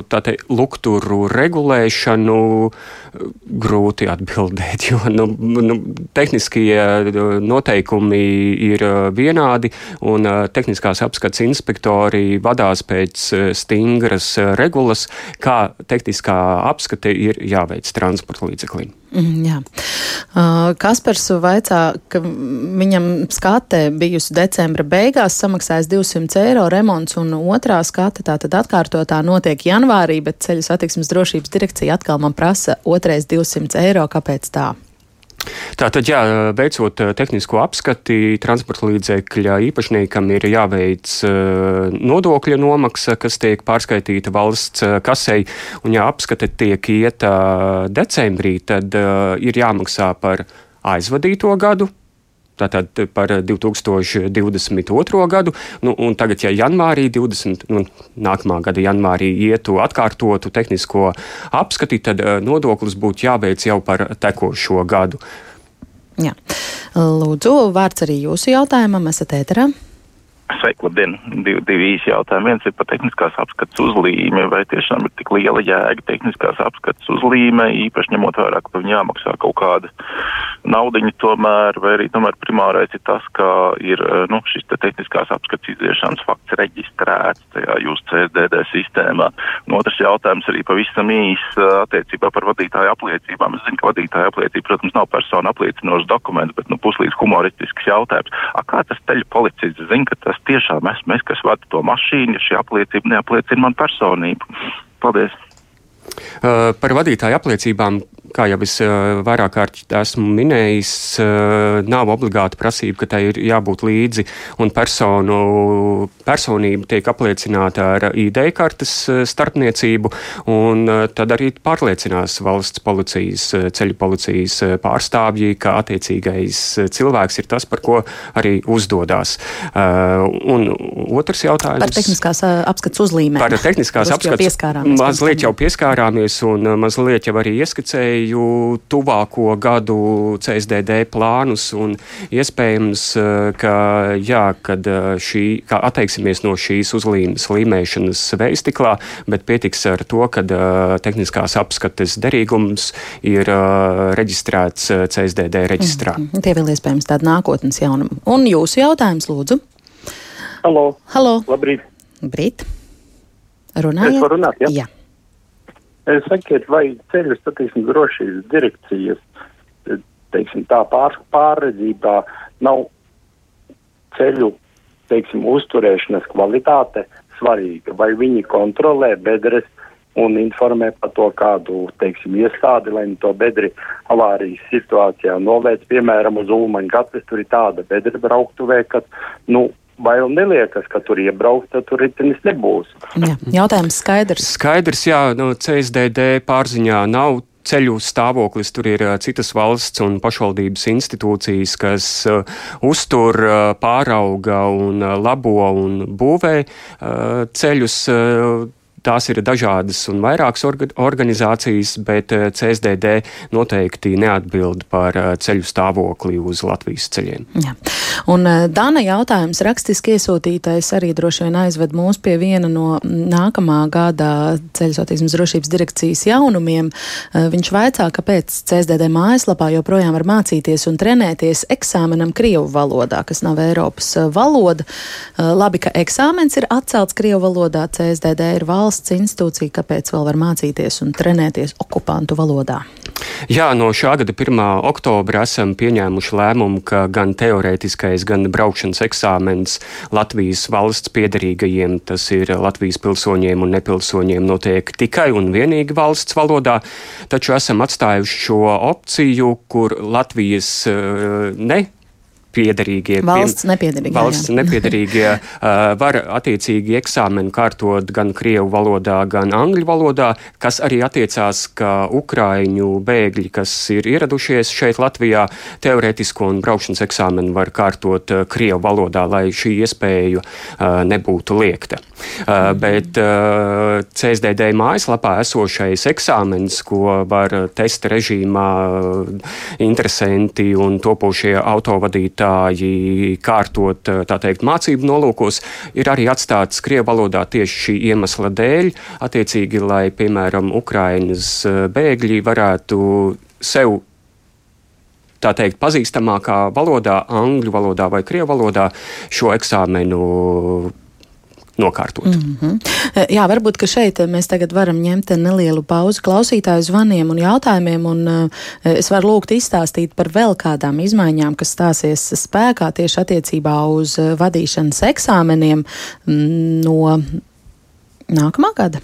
te, lukturu regulēšanu grūti atbildēt, jo nu, nu, tehniskie noteikumi ir vienādi, un tehniskās apskats inspektori vadās pēc stingras regulas, kā tehniskā apskate ir jāveic transporta līdzeklim. Mm, jā. Kaspars vaicā, ka viņam skate bijusi decembra beigās, samaksājis 200 eiro remonts, un otrā skate tātad atkārtotā notiek janvārī, bet ceļu satiksmes drošības direkcija atkal man prasa otrais 200 eiro. Kāpēc tā? Tātad, jā, veicot tehnisko apskati, transporta līdzekļa īpašniekam ir jāveic nodokļa nomaksa, kas tiek pārskaitīta valsts kasei, un ja apskate tiek ieta decembrī, tad ir jāmaksā par aizvadīto gadu, tātad par 2022. gadu. Nu, tagad, ja janvārī 20, nu, nākamā gada janvārī ietu atkārtotu tehnisko apskati, tad eh, nodoklis būtu jāveic jau par tekošo gadu. Jā. Lūdzu, vārds arī jūsu jautājumam, esat ēterā. Sveiki, labdien! Divi, divi īsi jautājumi. Viens ir par tehniskās apskates uzlīmi. Vai tiešām ir tik liela jēga tehniskās apskates uzlīme, īpaši ņemot vērā, ka par viņu jāmaksā kaut kāda naudiņa tomēr, vai arī tomēr primārais ir tas, ka ir nu, šis te tehniskās apskates iziešanas fakts reģistrēts tajā jūsu CSDD sistēmā. Un otrs jautājums arī pavisam īs attiecībā par vadītāju apliecībām. Es zinu, ka vadītāja apliecība, protams, nav persona apliecinošs dokuments, bet nu, puslīdz humoristisks jautājums. A, kā tas ceļu policists zina, ka tas tiešām esmu es, kas vada to mašīnu, ja šī apliecība neapliecina man personību. Paldies! Uh, par vadītāju apliecībām kā jau es vairāk kārt esmu minējis, nav obligāta prasība, ka tai ir jābūt līdzi, un personu, personība tiek apliecināta ar ID kartes starpniecību, un tad arī pārliecinās valsts policijas, ceļu policijas pārstāvji, ka attiecīgais cilvēks ir tas, par ko arī uzdodās. Un otrs jautājums. Par tehniskās apskats uzlīmēm. Par tehniskās apskats. Mazliet jau pieskārāmies un mazliet jau arī ieskicēju redzēju tuvāko gadu CSDD plānus un iespējams, eh, ka, jā, kad eh, šī, kā atteiksimies no šīs uzlīmes līmēšanas veistiklā, bet pietiks ar to, ka uh, tehniskās apskates derīgums ir reģistrēts CSDD reģistrā. Mm, tie vēl iespējams tādi nākotnes jaunumi. Un jūsu jautājums, lūdzu? Halo! Halo. Labrīt! Labrīt! Runājot? Es varu runāt, jā? jā. Sakiet, vai ceļu satiksmes drošības direkcijas teiksim, tā pār, pārredzībā nav ceļu teiksim, uzturēšanas kvalitāte svarīga, vai viņi kontrolē bedres un informē par to kādu teiksim, iestādi, lai to bedri avārijas situācijā novērts, piemēram, uz Ulmaņa gatves, tur ir tāda bedra brauktuvē, ka nu, bail neliekas, ka tur iebraukt, tad tur ritenis nebūs. Jā, jautājums skaidrs. Skaidrs, jā, no CSDD pārziņā nav ceļu stāvoklis. Tur ir citas valsts un pašvaldības institūcijas, kas uh, uztur, uh, pārauga un uh, labo un būvē ceļus. Tās ir dažādas un vairākas orga organizācijas, bet eh, CSDD noteikti neatbild par eh, ceļu stāvokli uz Latvijas ceļiem. Jā. Un eh, Dana jautājums rakstiski iesūtītais arī droši vien aizved mūs pie viena no nākamā gada ceļu satiksmes drošības direkcijas jaunumiem. Viņš vaicā, kāpēc CSDD mājaslapā joprojām var mācīties un trenēties eksāmenam Krievu valodā, kas nav Eiropas valoda. Labi, ka eksāmens ir atcelts Krievu valodā, CSDD ir valsts valsts institūcija, kāpēc vēl var mācīties un trenēties okupantu valodā? Jā, no šā gada 1. oktobra esam pieņēmuši lēmumu, ka gan teorētiskais, gan braukšanas eksāmens Latvijas valsts piedarīgajiem, tas ir Latvijas pilsoņiem un nepilsoņiem, notiek tikai un vienīgi valsts valodā. Taču esam atstājuši šo opciju, kur Latvijas eh, ne piederīgie. Valsts nepiederīgie. Valsts jā. nepiederīgie uh, var attiecīgi eksāmenu kārtot gan krievu valodā, gan angļu valodā, kas arī attiecās, ka ukraiņu bēgļi, kas ir ieradušies šeit Latvijā, teorētisko un braukšanas eksāmenu var kārtot krievu valodā, lai šī iespēja nebūtu liekta. Uh, bet CSDD mājaslapā esošais eksāmens, ko var testa režīmā interesanti un topošie autovadītāji, skolotāji kārtot teikt, mācību nolūkos, ir arī atstāts Krievu valodā tieši šī iemesla dēļ, attiecīgi, lai, piemēram, Ukrainas bēgļi varētu sev tā teikt, pazīstamākā valodā, angļu valodā vai krievu valodā šo eksāmenu nokārtot. Mm -hmm. Jā, varbūt šeit mēs tagad varam ņemt nelielu pauzi klausītāju zvaniem un jautājumiem, un es varu lūgt izstāstīt par vēl kādām izmaiņām, kas stāsies spēkā tieši attiecībā uz eh, vadīšanas eksāmeniem mm, no nākamā gada.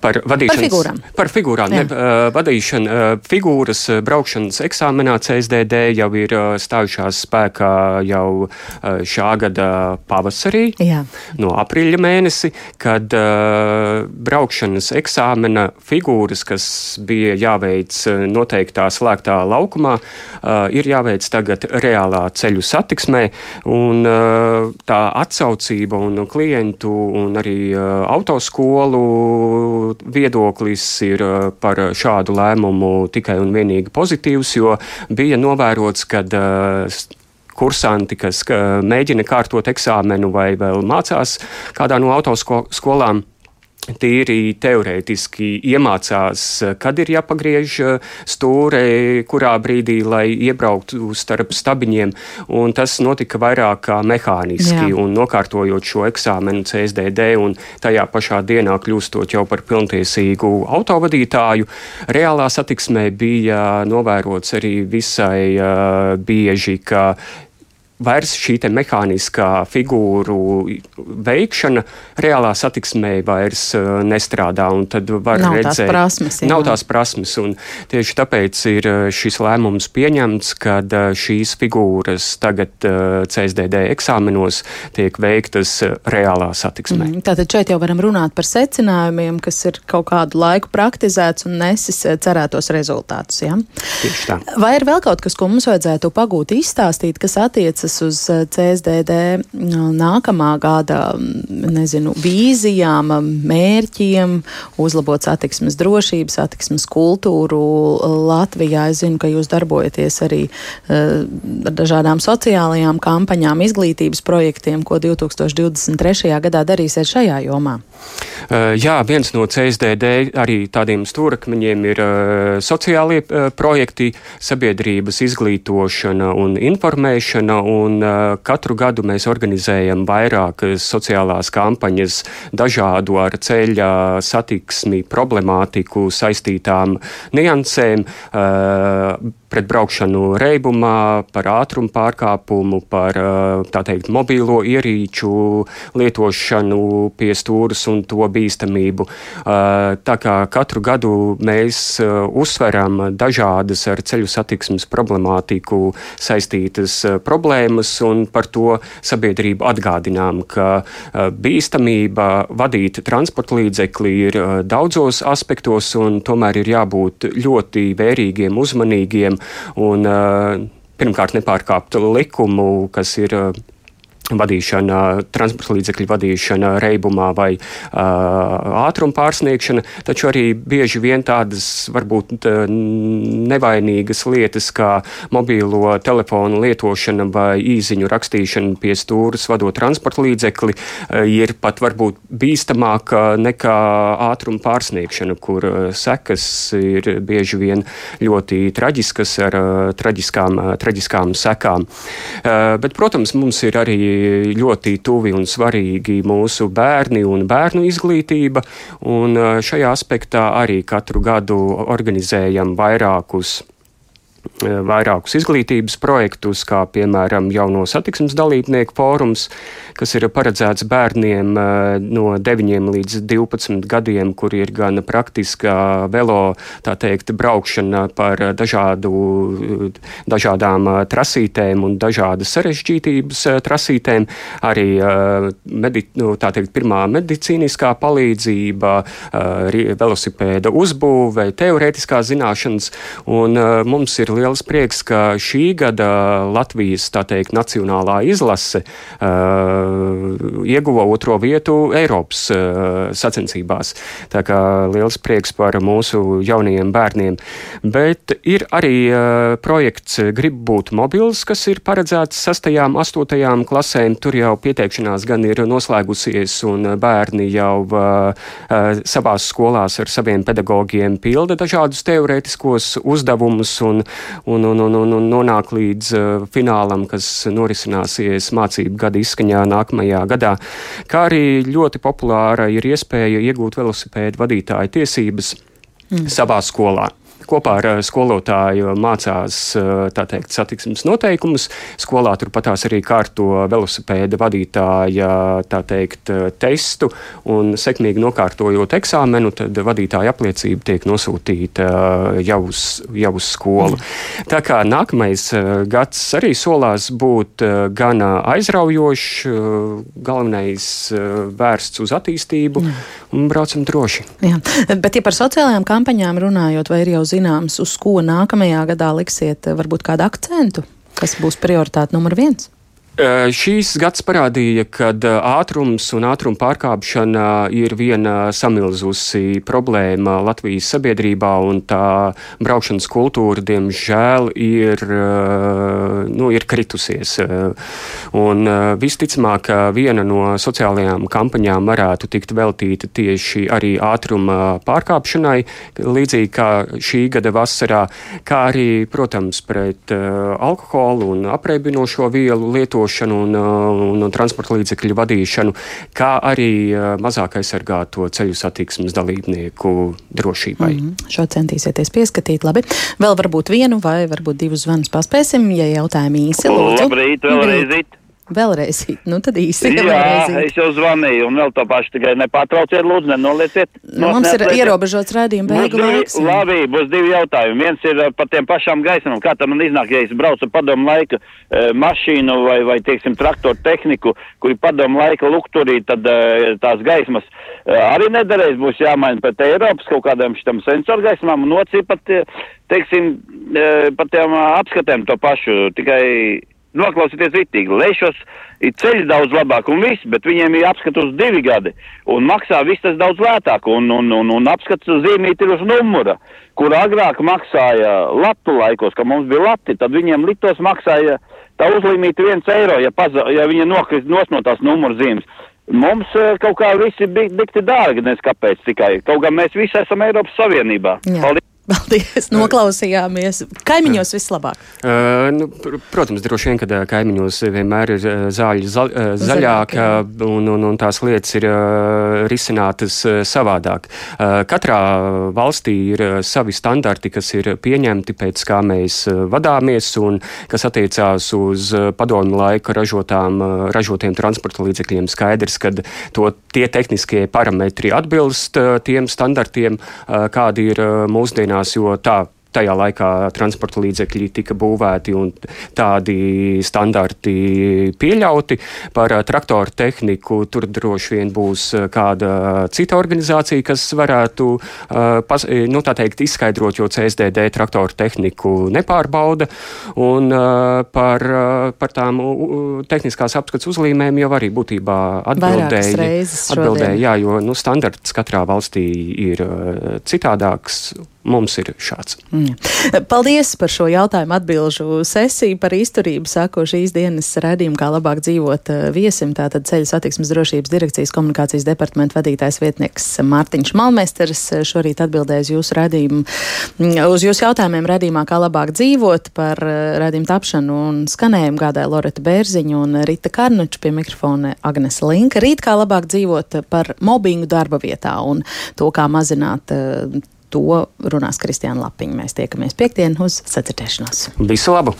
Par vadīšanas Par figūrām. Par figūrām. Ne, uh, vadīšana, uh, figūras braukšanas eksāmenā CSDD jau ir uh, stājušās spēkā jau šā gada pavasarī, Jā. no aprīļa mēnesi, kad braukšanas eksāmena figūras, kas bija jāveic noteiktā slēgtā laukumā, ir jāveic tagad reālā ceļu satiksmē. Un, tā atsaucība un klientu un arī autoskolu viedoklis ir uh, par šādu lēmumu tikai un vienīgi pozitīvs, jo bija novērots, ka uh, kursanti, kas ka, mēģina kārtot eksāmenu vai vēl mācās kādā no autoskolām. Tīri teorētiski iemācās, kad ir jāpagriež stūre, kurā brīdī, lai iebrauktu starp stabiņiem. Un tas notika vairāk kā mehāniski. Jā. Un nokārtojot šo eksāmenu CSDD un tajā pašā dienā kļūstot jau par pilntiesīgu autovadītāju, reālā satiksmē bija novērots arī visai uh, bieži, ka vairs šī mehāniskā figūru veikšana reālā satiksmē vairs uh, nestrādā. Tad var Nav tās redzēt, jā. nav tās prasmes. Tieši tāpēc ir uh, šis lēmums pieņemts, kad uh, šīs figūras tagad CSDD eksāmenos tiek veiktas reālā satiksmē. Mm, Tātad šeit jau varam runāt par secinājumiem, kas ir kaut kādu laiku praktizēts un nesis cerētos rezultātus. Ja? Vai ir vēl kaut kas, ko mums vajadzētu pagūt, izstāstīt, kas attiecas uz eh, CSDD mm, nākamā gada mm, nezinu, vīzijām, mm, mērķiem, uzlabot satiksmes drošību, satiksmes kultūru Latvijā? Es zinu, ka jūs darbojaties arī eh, ar dažādām sociālajām kampaņām, izglītības projektiem, ko 2023. gadā darīsiet šajā jomā. Jā, viens no CSDD arī tādiem stūrakmeņiem ir sociālie projekti, sabiedrības izglītošana un informēšana, un uh, katru gadu mēs organizējam vairākas sociālās kampaņas dažādu ar ceļa satiksmi problemātiku saistītām niansēm. Pret braukšanu reibumā, par ātrumu pārkāpumu, par teikt mobīlo ierīču lietošanu pie stūras un to bīstamību. Tā kā katru gadu mēs uzsveram dažādas ar ceļu satiksmes problemātiku saistītas uh, problēmas un par to sabiedrību atgādinām, ka bīstamība vadīt transporta līdzekli ir daudzos aspektos un tomēr ir jābūt ļoti vērīgiem, uzmanīgiem un pirmkārt nepārkāpt likumu, kas ir vadīšana, transporta līdzekļu vadīšana, reibumā vai uh, ātruma pārsniegšana, taču arī bieži vien tādas varbūt nevainīgas lietas kā mobīlo telefonu lietošana vai īziņu rakstīšana pie stūras vadot transporta līdzekli ir pat varbūt bīstamāka nekā ātruma pārsniegšana, kur sekas ir bieži vien ļoti traģiskas ar traģiskām, traģiskām sekām. Uh, bet, protams, mums ir arī ļoti tuvi un svarīgi mūsu bērni un bērnu izglītība. Un uh, šajā aspektā arī katru gadu organizējam vairākus vairākus izglītības projektus, kā piemēram jauno satiksmes dalībnieku fórums, kas ir paredzēts bērniem uh, no 9 līdz 12 gadiem, kur ir gan praktiskā velo, tā teikt, braukšana par dažādu, dažādām uh, trasītēm un dažādas sarežģītības trasītēm, arī medi, nu, tā teikt, pirmā medicīniskā palīdzība, velosipēda uzbūve, teorētiskās zināšanas, un mums ir liels prieks, ka šī gada Latvijas, teikt, nacionālā izlase uh, ieguva otro vietu Eiropas uh, sacensībās. Tā kā liels prieks par mūsu jaunajiem bērniem. Bet ir arī uh, projekts Grib būt mobils, kas ir paredzēts 6. un 8. klasēm. Tur jau pieteikšanās gan ir noslēgusies, un bērni jau uh, uh, savās skolās ar saviem pedagogiem pilda dažādus teorētiskos uzdevumus un, un, un, un, un, un nonāk līdz uh, finālam, kas norisināsies mācību gada izskaņā nākamajā gadā. Kā arī ļoti populāra ir iespēja iegūt velosipēdu vadītāju tiesības mm. savā skolā kopā ar skolotāju mācās teikt, satiksmes noteikumus. Skolā turpatās arī kārto velosipēda vadītāja teikt, testu un sekmīgi nokārtojot eksāmenu, tad vadītāja apliecība tiek nosūtīta jau uz, jau uz skolu. Tā kā nākamais gads arī solās būt gan aizraujošs, galvenais vērsts uz attīstību un braucam droši. Jā. Bet, ja par sociālajām kampaņām runājot, vai ir jau zināms, uz ko nākamajā gadā liksiet varbūt kādu akcentu, kas būs prioritāte numur viens? Šīs gads parādīja, ka ātrums un ātruma pārkāpšana ir viena samilzusi problēma Latvijas sabiedrībā, un tā braukšanas kultūra, diemžēl, ir, nu, ir kritusies. Un visticamāk, viena no sociālajām kampaņām varētu tikt veltīta tieši arī ātruma pārkāpšanai, līdzīgi kā šī gada vasarā, kā arī, protams, pret alkoholu un apreibinošo vielu lietošanu lietošanu un, uh, un, un transporta līdzekļu vadīšanu, kā arī uh, mazāk aizsargāto ceļu satiksmes dalībnieku drošībai. Mm -hmm. Šo centīsieties pieskatīt. Labi. Vēl varbūt vienu vai varbūt divus zvanus paspēsim, ja jautājumi īsi. Lūdzu. Labrīt, vēlreiz. Labrīt. Vēlreiz, nu tad īsi. Jā, vēlreiz. es jau zvanīju, un vēl to pašu tikai nepārtrauciet, lūdzu, nenolieciet. Nu, mums ir ierobežots raidījuma beigu laiks. Labi, būs divi jautājumi. Viens ir par tiem pašām gaismām. Kā tam man iznāk, ja es braucu padomu laika e, mašīnu vai, vai, teiksim, traktoru tehniku, kuri padomu laika lukturī, tad e, tās gaismas e, arī nederēs, būs jāmaina pēc Eiropas kaut kādām šitam sensoru gaismām, un otrs ir pat, teiksim, pat tiem apskatēm to pašu, tikai noklausieties ritīgi, lešos ir ceļš daudz labāk un viss, bet viņiem ir apskats uz divi gadi un maksā viss tas daudz lētāk un, un, un, un apskats zīmīt ir uz numura, kur agrāk maksāja latu laikos, ka mums bija lati, tad viņiem litos maksāja tā uzlīmīta viens eiro, ja, paza, ja viņa nokrist nos no tās numura zīmes. Mums uh, kaut kā visi bija dikti dārgi, nes kāpēc tikai. Kaut gan mēs visi esam Eiropas Savienībā. Jā. Paldies! Paldies, noklausījāmies. Kaimiņos vislabāk. Uh, nu, pr protams, droši vien, ka kaimiņos vienmēr ir zāļi za zaļāka un, un, un tās lietas ir risinātas savādāk. Katrā valstī ir savi standarti, kas ir pieņemti pēc kā mēs vadāmies un kas attiecās uz padomu laika ražotām, ražotiem transporta līdzekļiem. Skaidrs, ka to tie tehniskie parametri atbilst tiem standartiem, kādi ir mūsdienās turpinās, jo tā tajā laikā transporta līdzekļi tika būvēti un tādi standarti pieļauti. Par traktoru tehniku tur droši vien būs kāda cita organizācija, kas varētu pas, nu, teikt, izskaidrot, jo CSDD traktoru tehniku nepārbauda. Un par, par tām tehniskās apskats uzlīmēm jau arī būtībā atbildēja. atbildēja jā, jo nu, standarts katrā valstī ir citādāks mums ir šāds. Mm. Paldies par šo jautājumu atbilžu sesiju par izturību. Sako šīs dienas redzējumu, kā labāk dzīvot eh, viesim. Tātad ceļu satiksmes drošības direkcijas komunikācijas departamenta vadītājs vietnieks Mārtiņš Malmesters šorīt atbildēja uz jūsu redzējumu, mm, uz jūsu jautājumiem redzējumā, kā labāk dzīvot par eh, redzējumu tapšanu un skanējumu gādāja Loreta Bērziņa un Rita Karnuča pie mikrofona Agnes Linka. Rīt kā labāk dzīvot par mobbingu darba vietā un to, kā mazināt to runās Kristiāna Lapiņa. Mēs tiekamies piekdien uz sacerēšanos. Visu labu!